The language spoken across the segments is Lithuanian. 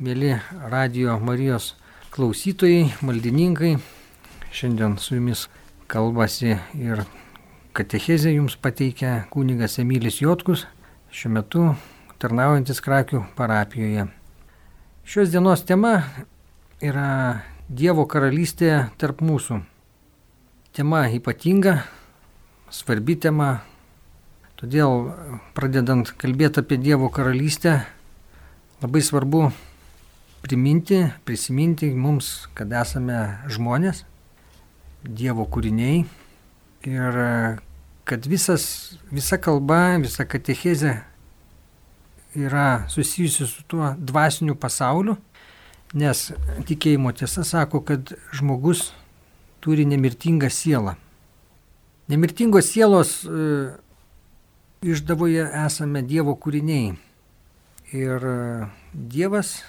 mėly Radio Marijos klausytojai, maldininkai. Šiandien su jumis kalbasi ir katechezė jums pateikia kunigas Emilis Jotkus, šiuo metu tarnaujantis Krakių parapijoje. Šios dienos tema yra Dievo karalystė tarp mūsų. Tema ypatinga, svarbi tema, todėl pradedant kalbėti apie Dievo karalystę, labai svarbu priminti, prisiminti mums, kad esame žmonės, Dievo kūriniai ir kad visas, visa kalba, visa katechezė yra susijusi su tuo dvasiniu pasauliu, nes tikėjimo tiesa sako, kad žmogus turi nemirtingą sielą. Nemirtingos sielos e, išdavoje esame Dievo kūriniai. Ir e, Dievas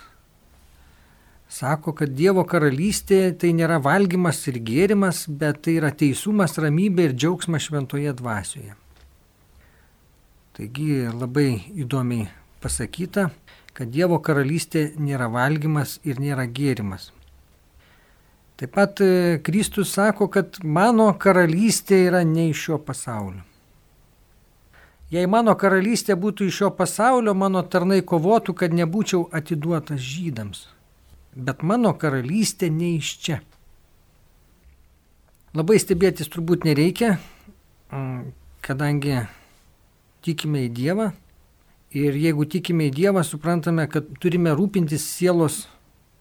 sako, kad Dievo karalystė tai nėra valgymas ir gėrimas, bet tai yra teisumas, ramybė ir džiaugsmas šventoje dvasioje. Taigi labai įdomiai pasakyta, kad Dievo karalystė nėra valgymas ir nėra gėrimas. Taip pat e, Kristus sako, kad mano karalystė yra ne iš šio pasaulio. Jei mano karalystė būtų iš šio pasaulio, mano tarnai kovotų, kad nebūčiau atiduotas žydams bet mano karalystė ne iš čia. Labai stebėtis turbūt nereikia, mm, kadangi tikime į Dievą ir jeigu tikime į Dievą, suprantame, kad turime rūpintis sielos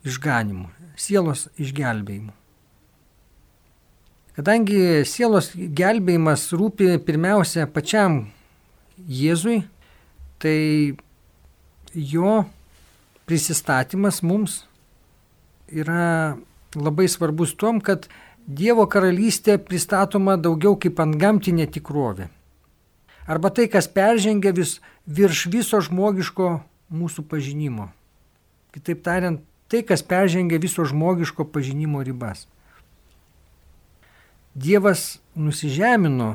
išganimu, sielos išgelbėjimu. Kadangi sielos gelbėjimas rūpi pirmiausia pačiam Jėzui, tai jo prisistatymas mums yra labai svarbus tom, kad Dievo karalystė pristatoma daugiau kaip ant gamtinė tikrovė. Arba tai, kas peržengia vis virš viso žmogiško mūsų pažinimo. Kitaip tariant, tai, kas peržengia viso žmogiško pažinimo ribas. Dievas nusižemino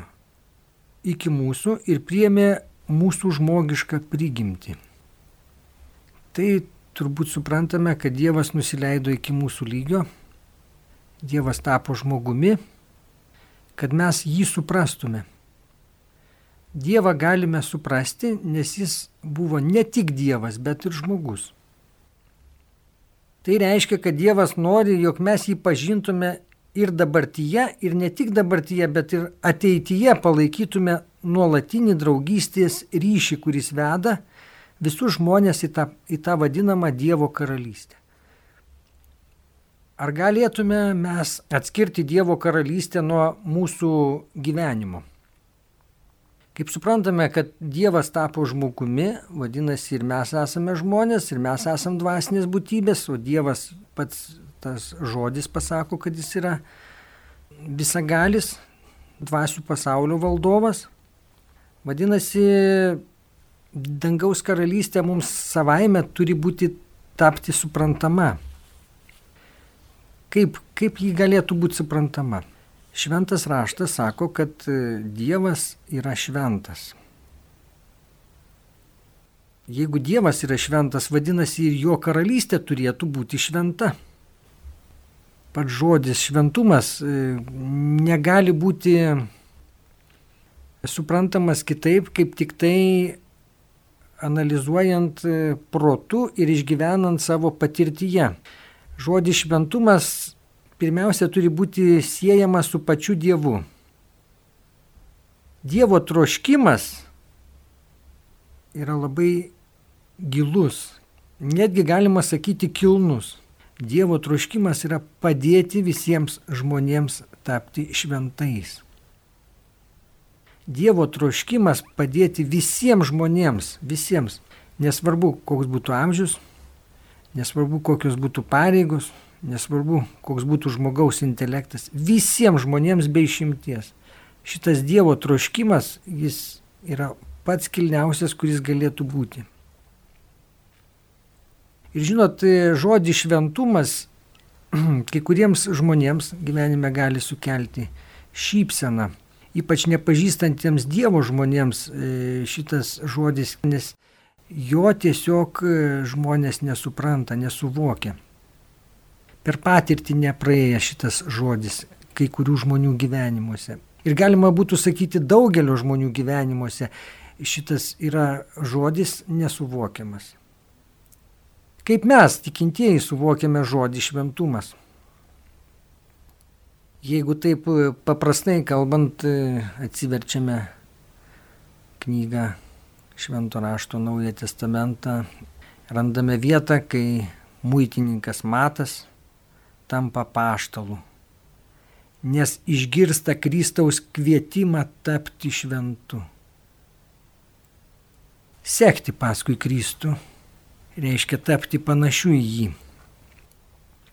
iki mūsų ir priemė mūsų žmogišką prigimtį. Tai turbūt suprantame, kad Dievas nusileido iki mūsų lygio, Dievas tapo žmogumi, kad mes jį suprastume. Dievą galime suprasti, nes jis buvo ne tik Dievas, bet ir žmogus. Tai reiškia, kad Dievas nori, jog mes jį pažintume ir dabartyje, ir ne tik dabartyje, bet ir ateityje palaikytume nuolatinį draugystės ryšį, kuris veda visus žmonės į tą, į tą vadinamą Dievo karalystę. Ar galėtume mes atskirti Dievo karalystę nuo mūsų gyvenimo? Kaip suprantame, kad Dievas tapo žmogumi, vadinasi ir mes esame žmonės, ir mes esame dvasinės būtybės, o Dievas pats tas žodis pasako, kad jis yra visagalis, dvasių pasaulio valdovas. Vadinasi, dangaus karalystė mums savaime turi būti tapti suprantama. Kaip, kaip ji galėtų būti suprantama? Šventas raštas sako, kad e, Dievas yra šventas. Jeigu Dievas yra šventas, vadinasi ir jo karalystė turėtų būti šventa. Pats žodis šventumas e, negali būti suprantamas kitaip, kaip tik tai analizuojant e, protu ir išgyvenant savo patirtyje. Žodis šventumas pirmiausia turi būti siejamas su pačiu Dievu. Dievo troškimas yra labai gilus, netgi galima sakyti kilnus. Dievo troškimas yra padėti visiems žmonėms tapti šventais. Dievo troškimas padėti visiems žmonėms, visiems, nesvarbu, koks būtų amžius, nesvarbu, kokios būtų pareigos, nesvarbu, koks būtų žmogaus intelektas, visiems žmonėms be išimties. Šitas Dievo troškimas, jis yra pats kilniausias, kuris galėtų būti. Ir žinot, žodį šventumas kai kuriems žmonėms gyvenime gali sukelti šypseną ypač nepažįstantiems Dievo žmonėms e, šitas žodis, nes jo tiesiog e, žmonės nesupranta, nesuvokia. Per patirtį nepraėję šitas žodis kai kurių žmonių gyvenimuose. Ir galima būtų sakyti daugelio žmonių gyvenimuose šitas yra žodis nesuvokiamas. Kaip mes, tikintieji, suvokiame žodį šventumas? Jeigu taip e, paprastai kalbant, e, atsiverčiame knygą Švento rašto Naują Testamentą, randame vietą, kai muitininkas Matas tampa paštalu, nes išgirsta Kristaus kvietimą tapti šventu. Sekti paskui Kristų reiškia tapti panašiu į jį.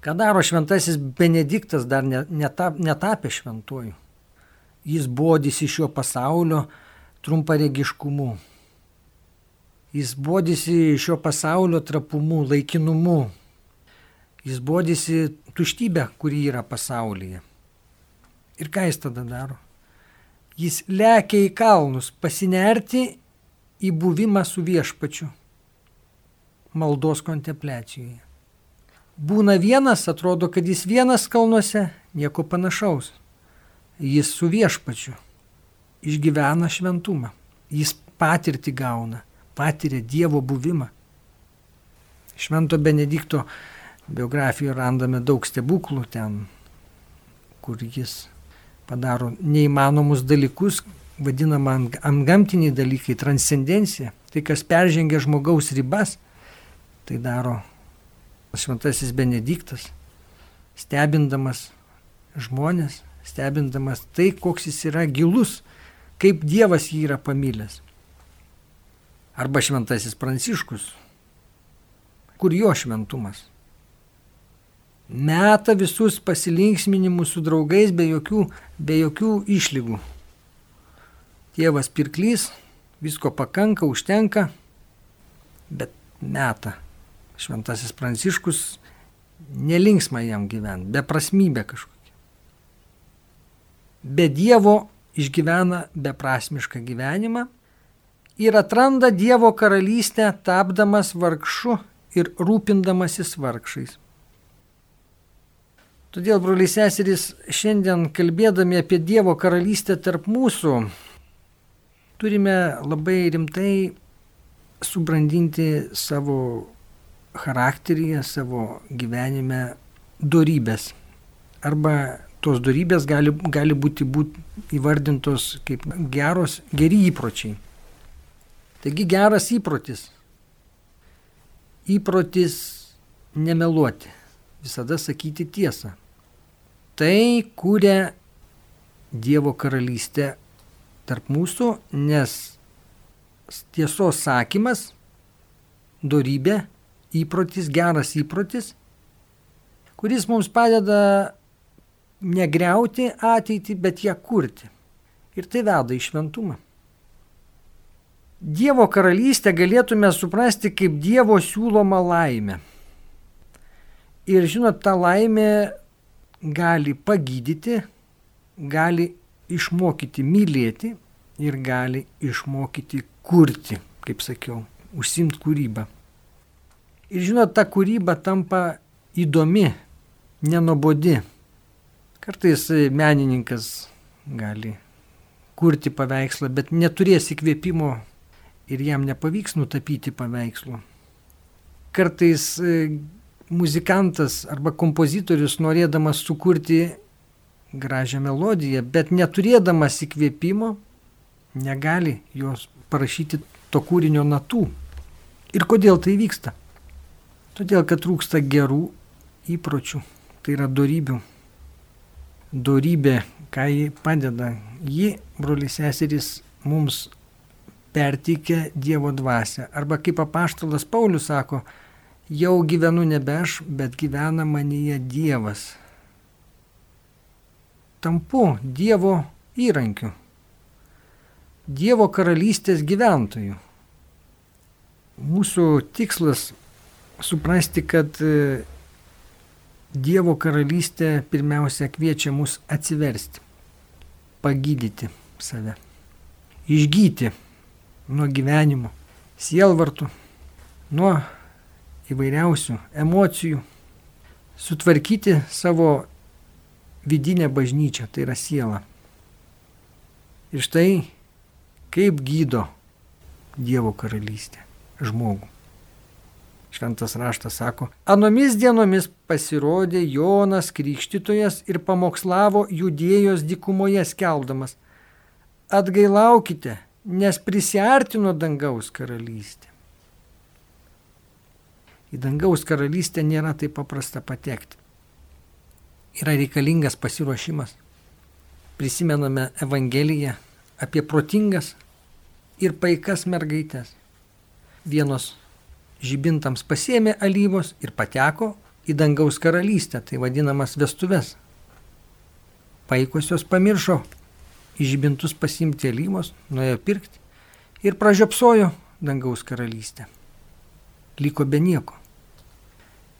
Ką daro šventasis Benediktas dar netap, netapė šventuoju? Jis bodisi šio pasaulio trumparegiškumu. Jis bodisi šio pasaulio trapumu, laikinumu. Jis bodisi tuštybę, kuri yra pasaulyje. Ir ką jis tada daro? Jis lekia į kalnus pasinerti į buvimą su viešpačiu maldos kontempliacijoje. Būna vienas, atrodo, kad jis vienas kalnuose, nieko panašaus. Jis su viešpačiu išgyvena šventumą. Jis patirtį gauna, patiria Dievo buvimą. Švento Benedikto biografijoje randame daug stebuklų ten, kur jis padaro neįmanomus dalykus, vadinama antgamtiniai dalykai, transcendencija, tai kas peržengia žmogaus ribas, tai daro šventasis Benediktas, stebindamas žmonės, stebindamas tai, koks jis yra gilus, kaip Dievas jį yra pamilęs. Arba šventasis Pranciškus, kur jo šventumas. Meta visus pasilinksminimus su draugais be jokių, be jokių išlygų. Tėvas pirklys, visko pakanka, užtenka, bet meta šventasis Pranciškus nelinksma jam gyventi, beprasmybė kažkokia. Be Dievo išgyvena beprasmišką gyvenimą ir atranda Dievo karalystę tapdamas vargšu ir rūpindamasis vargšais. Todėl, broliai seserys, šiandien kalbėdami apie Dievo karalystę tarp mūsų, turime labai rimtai subrandinti savo charakteryje, savo gyvenime darybės. Arba tos darybės gali, gali būti būt įvardintos kaip geros, geri įpročiai. Taigi geras įprotis. Įprotis nemeluoti, visada sakyti tiesą. Tai kūrė Dievo karalystė tarp mūsų, nes tiesos sakymas, darybė įprotis, geras įprotis, kuris mums padeda negriauti ateitį, bet ją kurti. Ir tai veda į šventumą. Dievo karalystę galėtume suprasti kaip Dievo siūloma laimė. Ir žinot, ta laimė gali pagydyti, gali išmokyti mylėti ir gali išmokyti kurti, kaip sakiau, užsimti kūrybą. Ir žinot, ta kūryba tampa įdomi, nenobodi. Kartais menininkas gali kurti paveikslą, bet neturės įkvėpimo ir jam nepavyks nutapyti paveikslų. Kartais e, muzikantas arba kompozitorius norėdamas sukurti gražią melodiją, bet neturėdamas įkvėpimo, negali jos parašyti to kūrinio natų. Ir kodėl tai vyksta? Todėl, kad trūksta gerų įpročių, tai yra darybių. Dorybė, ką ji padeda, ji, broliai seserys, mums perteikia Dievo dvasę. Arba kaip apaštalas Paulius sako, jau gyvenu nebe aš, bet gyvena manyje Dievas. Tampu Dievo įrankiu. Dievo karalystės gyventojų. Mūsų tikslas suprasti, kad e, Dievo karalystė pirmiausia kviečia mus atsiversti, pagydyti save, išgyti nuo gyvenimo, sielvartų, nuo įvairiausių emocijų, sutvarkyti savo vidinę bažnyčią, tai yra siela. Ir štai kaip gydo Dievo karalystė žmogų. Šventas raštas sako, anomis dienomis pasirodė Jonas Krikštytojas ir pamokslavo judėjos dikumoje skelbdamas, atgailaukite, nes prisartino dangaus karalystė. Į dangaus karalystę nėra taip paprasta patekti. Yra reikalingas pasiruošimas. Prisimename Evangeliją apie protingas ir paikas mergaitės. Vienos žibintams pasėmė alyvos ir pateko į dangaus karalystę, tai vadinamas vestuves. Paikosios pamiršo žibintus pasimti alyvos, nuėjo pirkti ir pražiopsojo dangaus karalystę. Liko be nieko.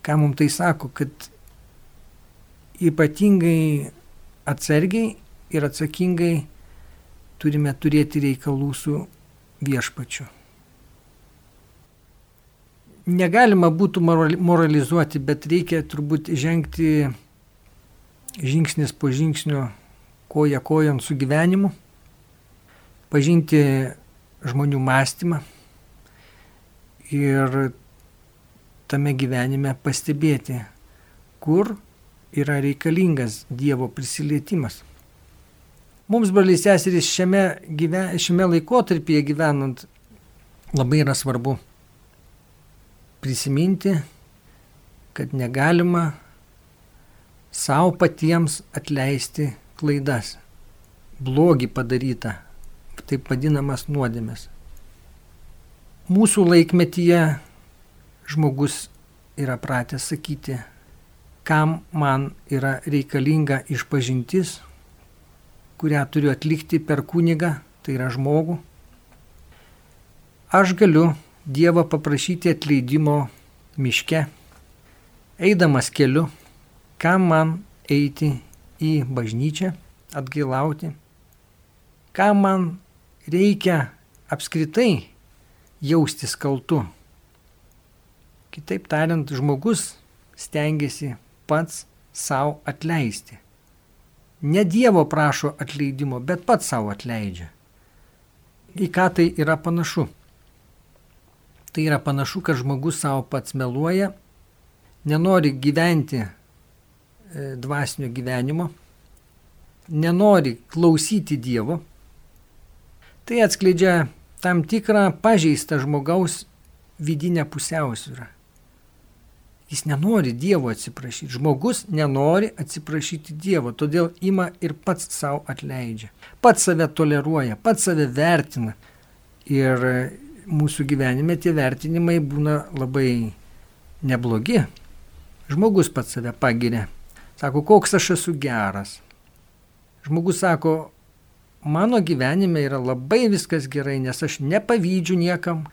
Ką mums tai sako, kad ypatingai atsargiai ir atsakingai turime turėti reikalų su viešpačiu negalima būtų moralizuoti, bet reikia turbūt žengti žingsnis po žingsnio, koja kojant su gyvenimu, pažinti žmonių mąstymą ir tame gyvenime pastebėti, kur yra reikalingas Dievo prisilietimas. Mums, broliai seserys, šiame, gyven, šiame laikotarpyje gyvenant labai yra svarbu prisiminti, kad negalima savo patiems atleisti klaidas, blogį padarytą, taip vadinamas nuodėmės. Mūsų laikmetyje žmogus yra pratęs sakyti, kam man yra reikalinga išpažintis, kurią turiu atlikti per kunigą, tai yra žmogų. Aš galiu Dievą paprašyti atleidimo miške, eidamas keliu, kam man eiti į bažnyčią, atgailauti, kam man reikia apskritai jaustis kaltu. Kitaip tariant, žmogus stengiasi pats savo atleisti. Ne Dievo prašo atleidimo, bet pats savo atleidžia. Į ką tai yra panašu? Tai yra panašu, kad žmogus savo pats meluoja, nenori gyventi e, dvasinio gyvenimo, nenori klausyti Dievo. Tai atskleidžia tam tikrą pažeistą žmogaus vidinę pusiausvyrą. Jis nenori Dievo atsiprašyti. Žmogus nenori atsiprašyti Dievo, todėl ima ir pats savo atleidžia. Pats save toleruoja, pats save vertina. Ir mūsų gyvenime tie vertinimai būna labai neblogi. Žmogus pats save pagiria. Sako, koks aš esu geras. Žmogus sako, mano gyvenime yra labai viskas gerai, nes aš nepavydžiu niekam,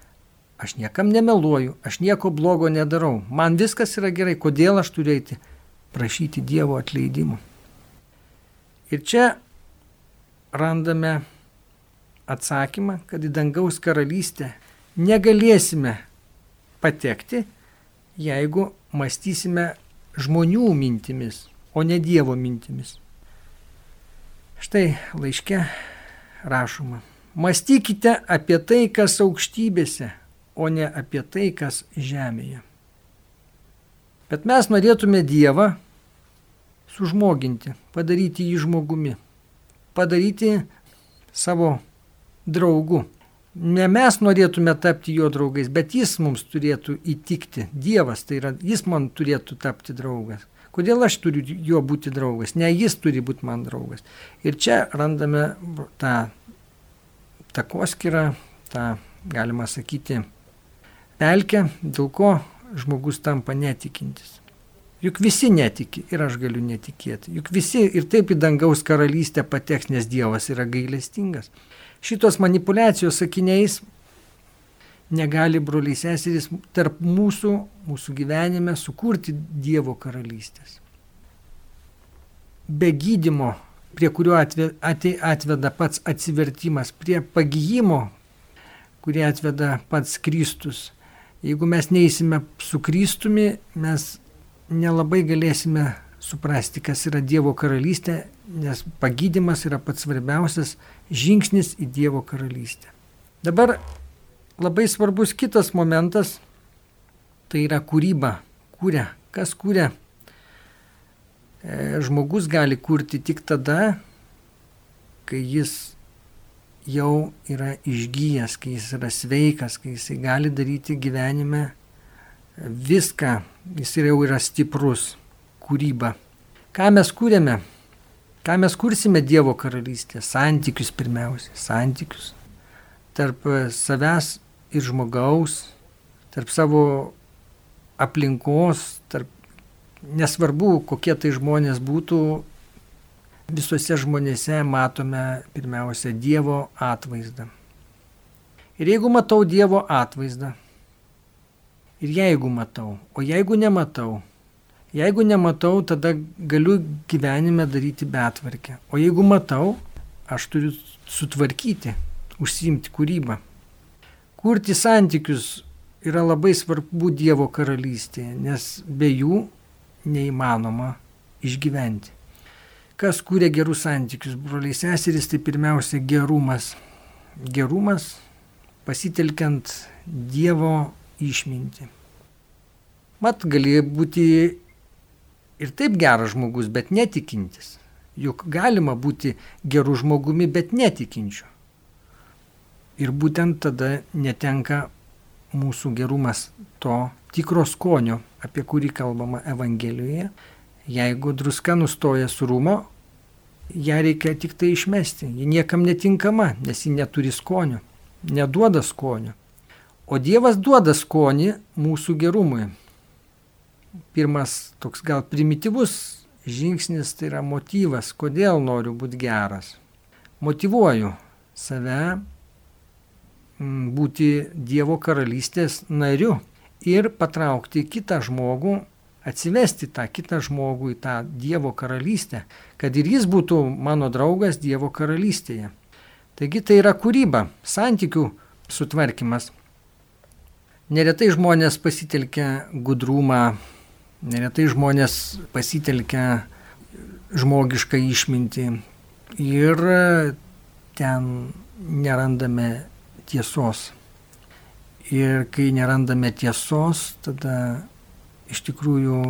aš niekam nemeluoju, aš nieko blogo nedarau. Man viskas yra gerai, kodėl aš turiu eiti prašyti Dievo atleidimų. Ir čia randame atsakymą, kad į dangaus karalystę negalėsime patekti, jeigu mąstysime žmonių mintimis, o ne Dievo mintimis. Štai laiške rašoma. Mąstykite apie tai, kas aukštybėse, o ne apie tai, kas žemėje. Bet mes norėtume Dievą sužmoginti, padaryti jį žmogumi, padaryti savo draugu. Ne mes norėtume tapti jo draugais, bet jis mums turėtų įtikti. Dievas, tai yra, jis man turėtų tapti draugas. Kodėl aš turiu jo būti draugas? Ne jis turi būti man draugas. Ir čia randame tą takoskirą, tą, galima sakyti, pelkę, dėl ko žmogus tampa netikintis. Juk visi netiki ir aš galiu netikėti. Juk visi ir taip į dangaus karalystę pateks, nes Dievas yra gailestingas šitos manipulacijos sakiniais negali broliai seserys tarp mūsų, mūsų gyvenime sukurti Dievo karalystės. Be gydimo, prie kurio atveda pats atsivertimas, prie pagyjimo, kurie atveda pats Kristus, Jeigu mes neįsime su Kristumi, mes nelabai galėsime suprasti, kas yra Dievo karalystė, nes pagydymas yra pats svarbiausias žingsnis į Dievo karalystę. Dabar labai svarbus kitas momentas - tai yra kūryba. Kūrė. Kas kūrė? E, žmogus gali kurti tik tada, kai jis jau yra išgyjęs, kai jis yra sveikas, kai jis gali daryti gyvenime viską, jis jau yra stiprus kūryba. Ką mes kūrėme? Ką mes kursime Dievo karalystė? Santykius pirmiausia, santykius. Tarp savęs ir žmogaus, tarp savo aplinkos, tarp nesvarbu, kokie tai žmonės būtų, Visuose žmonėse matome pirmiausia Dievo atvaizdą. Ir jeigu matau Dievo atvaizdą, ir jeigu matau, o jeigu nematau, jeigu nematau, tada galiu gyvenime daryti betvarkę. O jeigu matau, aš turiu sutvarkyti, užsiimti kūrybą. Kurti santykius yra labai svarbu Dievo karalystėje, nes be jų neįmanoma išgyventi. Kas kūrė gerus santykius, broliai seserys, tai pirmiausia gerumas. Gerumas pasitelkiant Dievo išmintį. Mat, gali būti ir taip geras žmogus, bet netikintis. Juk galima būti gerų žmogumi, bet netikinčiu. Ir būtent tada netenka mūsų gerumas to tikro skonio, apie kurį kalbama Evangelijoje, Jeigu druska nustoja surumo, ją reikia tik tai išmesti. Ji niekam netinkama, nes ji neturi skonio, neduoda skonio. O Dievas duoda skonį mūsų gerumui. Pirmas toks gal primityvus žingsnis tai yra motyvas, kodėl noriu būti geras. Motivuoju save mm, būti Dievo karalystės nariu ir patraukti kitą žmogų atsivesti tą kitą žmogų į tą Dievo karalystę, kad ir jis būtų mano draugas Dievo karalystėje. Taigi tai yra kūryba, santykių sutvarkymas. Neretai žmonės pasitelkia gudrumą, neretai žmonės pasitelkia žmogišką išmintį ir ten nerandame tiesos. Ir kai nerandame tiesos, tada iš tikrųjų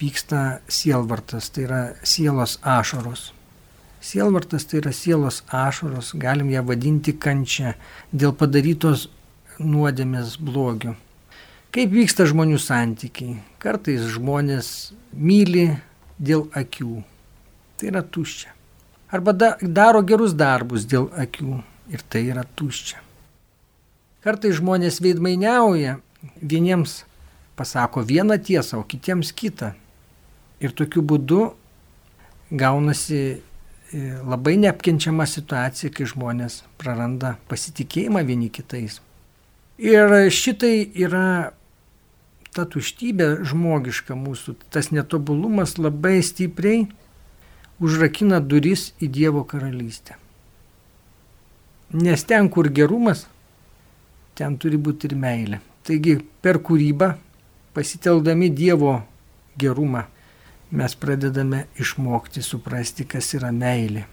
vyksta sielvartas, tai yra sielos ašaros. Sielvartas tai yra sielos ašaros, galim ją vadinti kančia dėl padarytos nuodėmės blogių. Kaip vyksta žmonių santykiai? Kartais žmonės myli dėl akių. Tai yra tuščia. Arba da, daro gerus darbus dėl akių. Ir tai yra tuščia. Kartais žmonės veidmainiauja vieniems pasako vieną tiesą, o kitiems kitą. Ir tokiu būdu gaunasi e, labai neapkenčiama situacija, kai žmonės praranda pasitikėjimą vieni kitais. Ir šitai yra ta tuštybė žmogiška mūsų, tas netobulumas labai stipriai užrakina duris į Dievo karalystę. Nes ten, kur gerumas, ten turi būti ir meilė. Taigi per kūrybą pasiteldami Dievo gerumą, mes pradedame išmokti suprasti, kas yra meilė.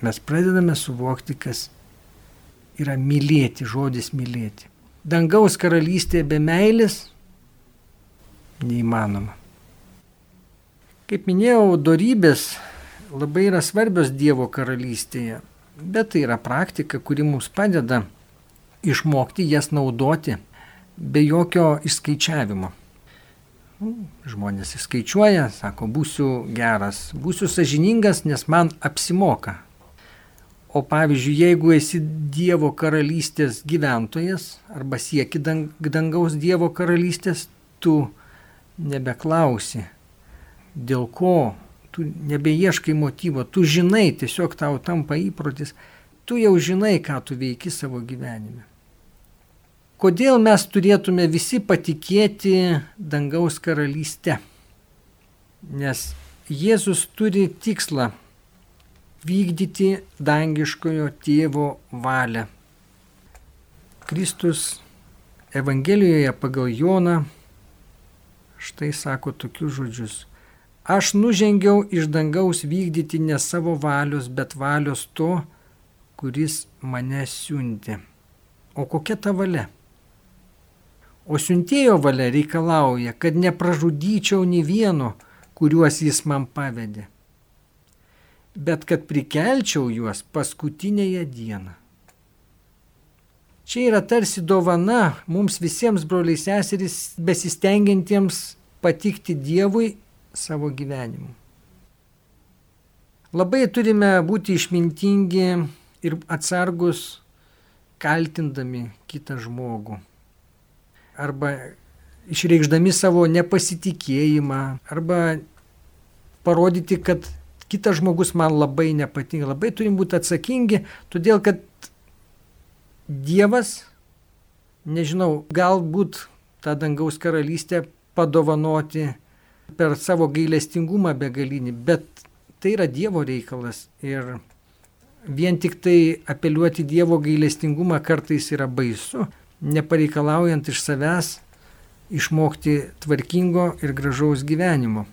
Mes pradedame suvokti, kas yra mylėti, žodis mylėti. Dangaus karalystė be meilės neįmanoma. Kaip minėjau, darybės labai yra svarbios Dievo karalystėje, bet tai yra praktika, kuri mums padeda išmokti jas naudoti be jokio išskaičiavimo. Nu, žmonės išskaičiuoja, sako, būsiu geras, būsiu sažiningas, nes man apsimoka. O pavyzdžiui, jeigu esi Dievo karalystės gyventojas arba sieki dangaus Dievo karalystės, tu nebeklausi, dėl ko, tu nebeieškai motyvo, tu žinai, tiesiog tau tampa įprotis, tu jau žinai, ką tu veiki savo gyvenime. Kodėl mes turėtume visi patikėti dangaus karalystę? Nes Jėzus turi tikslą vykdyti dangiškojo tėvo valią. Kristus Evangelijoje pagal Joną štai sako tokius žodžius. Aš nužengiau iš dangaus vykdyti ne savo valios, bet valios to, kuris mane siuntė. O kokia ta valia? O siuntėjo valia reikalauja, kad nepražudyčiau nei vieno, kuriuos jis man pavedė, bet kad prikelčiau juos paskutinėje dieną. Čia yra tarsi dovana mums visiems broliai seserys besistengiantiems patikti Dievui savo gyvenimu. Labai turime būti išmintingi ir atsargus kaltindami kitą žmogų. Arba išreikšdami savo nepasitikėjimą, arba parodyti, kad kitas žmogus man labai nepatinka. Labai turim būti atsakingi, todėl kad Dievas, nežinau, galbūt tą dangaus karalystę padovanoti per savo gailestingumą begalinį, bet tai yra Dievo reikalas ir vien tik tai apeliuoti Dievo gailestingumą kartais yra baisu, nepareikalaujant iš savęs išmokti tvarkingo ir gražaus gyvenimo.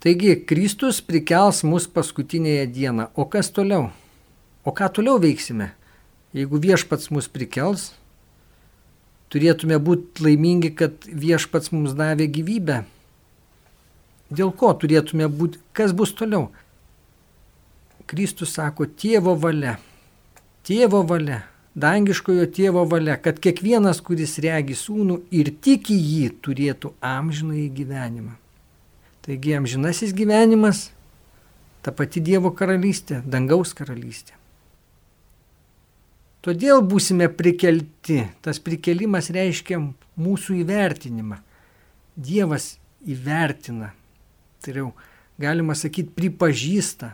Taigi, Kristus prikels mus paskutinėje dieną. O kas toliau? O ką toliau veiksime? Jeigu viešpats mus prikels, turėtume būti laimingi, kad viešpats mums davė gyvybę. Dėl ko turėtume būti, kas bus toliau? Kristus sako, tėvo valia, tėvo valia, dangiškojo tėvo valia, kad kiekvienas, kuris regi sūnų ir tiki jį, turėtų amžinai gyvenimą. Taigi amžinasis gyvenimas, ta pati Dievo karalystė, dangaus karalystė. Todėl būsime prikelti. Tas prikelimas reiškia mūsų įvertinimą. Dievas įvertina. Tai jau galima sakyti pripažįsta.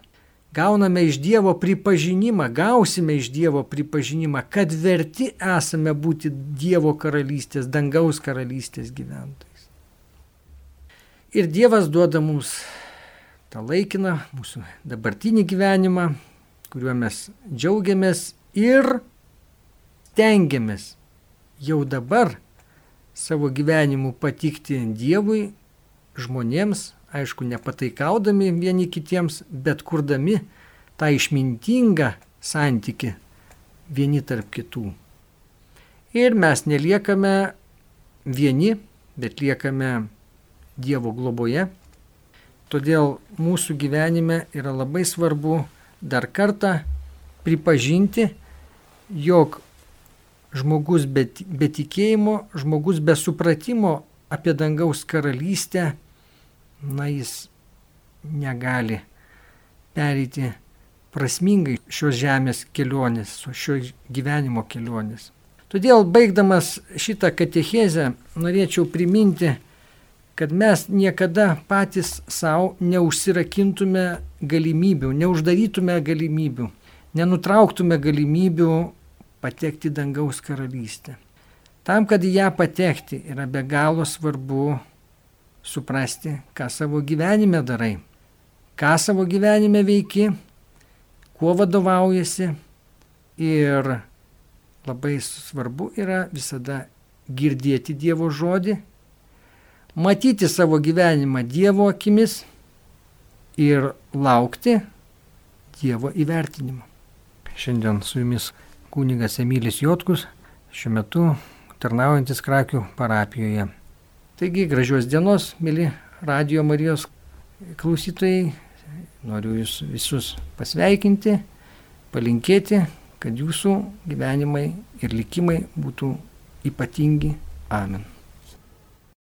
Gauname iš Dievo pripažinimą, gausime iš Dievo pripažinimą, kad verti esame būti Dievo karalystės, dangaus karalystės gyventojais. Ir Dievas duoda mums tą laikiną, mūsų dabartinį gyvenimą, kuriuo mes džiaugiamės ir stengiamės jau dabar savo gyvenimu patikti Dievui, žmonėms, aišku, nepataikaudami vieni kitiems, bet kurdami tą išmintingą santyki vieni tarp kitų. Ir mes neliekame vieni, bet liekame Dievo globoje. Todėl mūsų gyvenime yra labai svarbu dar kartą pripažinti, jog žmogus be, be tikėjimo, žmogus be supratimo apie dangaus karalystę, na jis negali perėti prasmingai šios žemės kelionės, šio gyvenimo kelionės. Todėl baigdamas šitą katechezę norėčiau priminti, kad mes niekada patys savo neužsirakintume galimybių, neuždarytume galimybių, nenutrauktume galimybių patekti dangaus karalystę. Tam, kad į ją patekti, yra be galo svarbu suprasti, ką savo gyvenime darai, ką savo gyvenime veiki, kuo vadovaujasi ir labai svarbu yra visada girdėti Dievo žodį, matyti savo gyvenimą Dievo akimis ir laukti Dievo įvertinimo. Šiandien su jumis kunigas Emilis Jotkus, šiuo metu tarnaujantis Krakių parapijoje. Taigi gražios dienos, mėly Radio Marijos klausytojai, noriu jūs visus pasveikinti, palinkėti, kad jūsų gyvenimai ir likimai būtų ypatingi. Amen.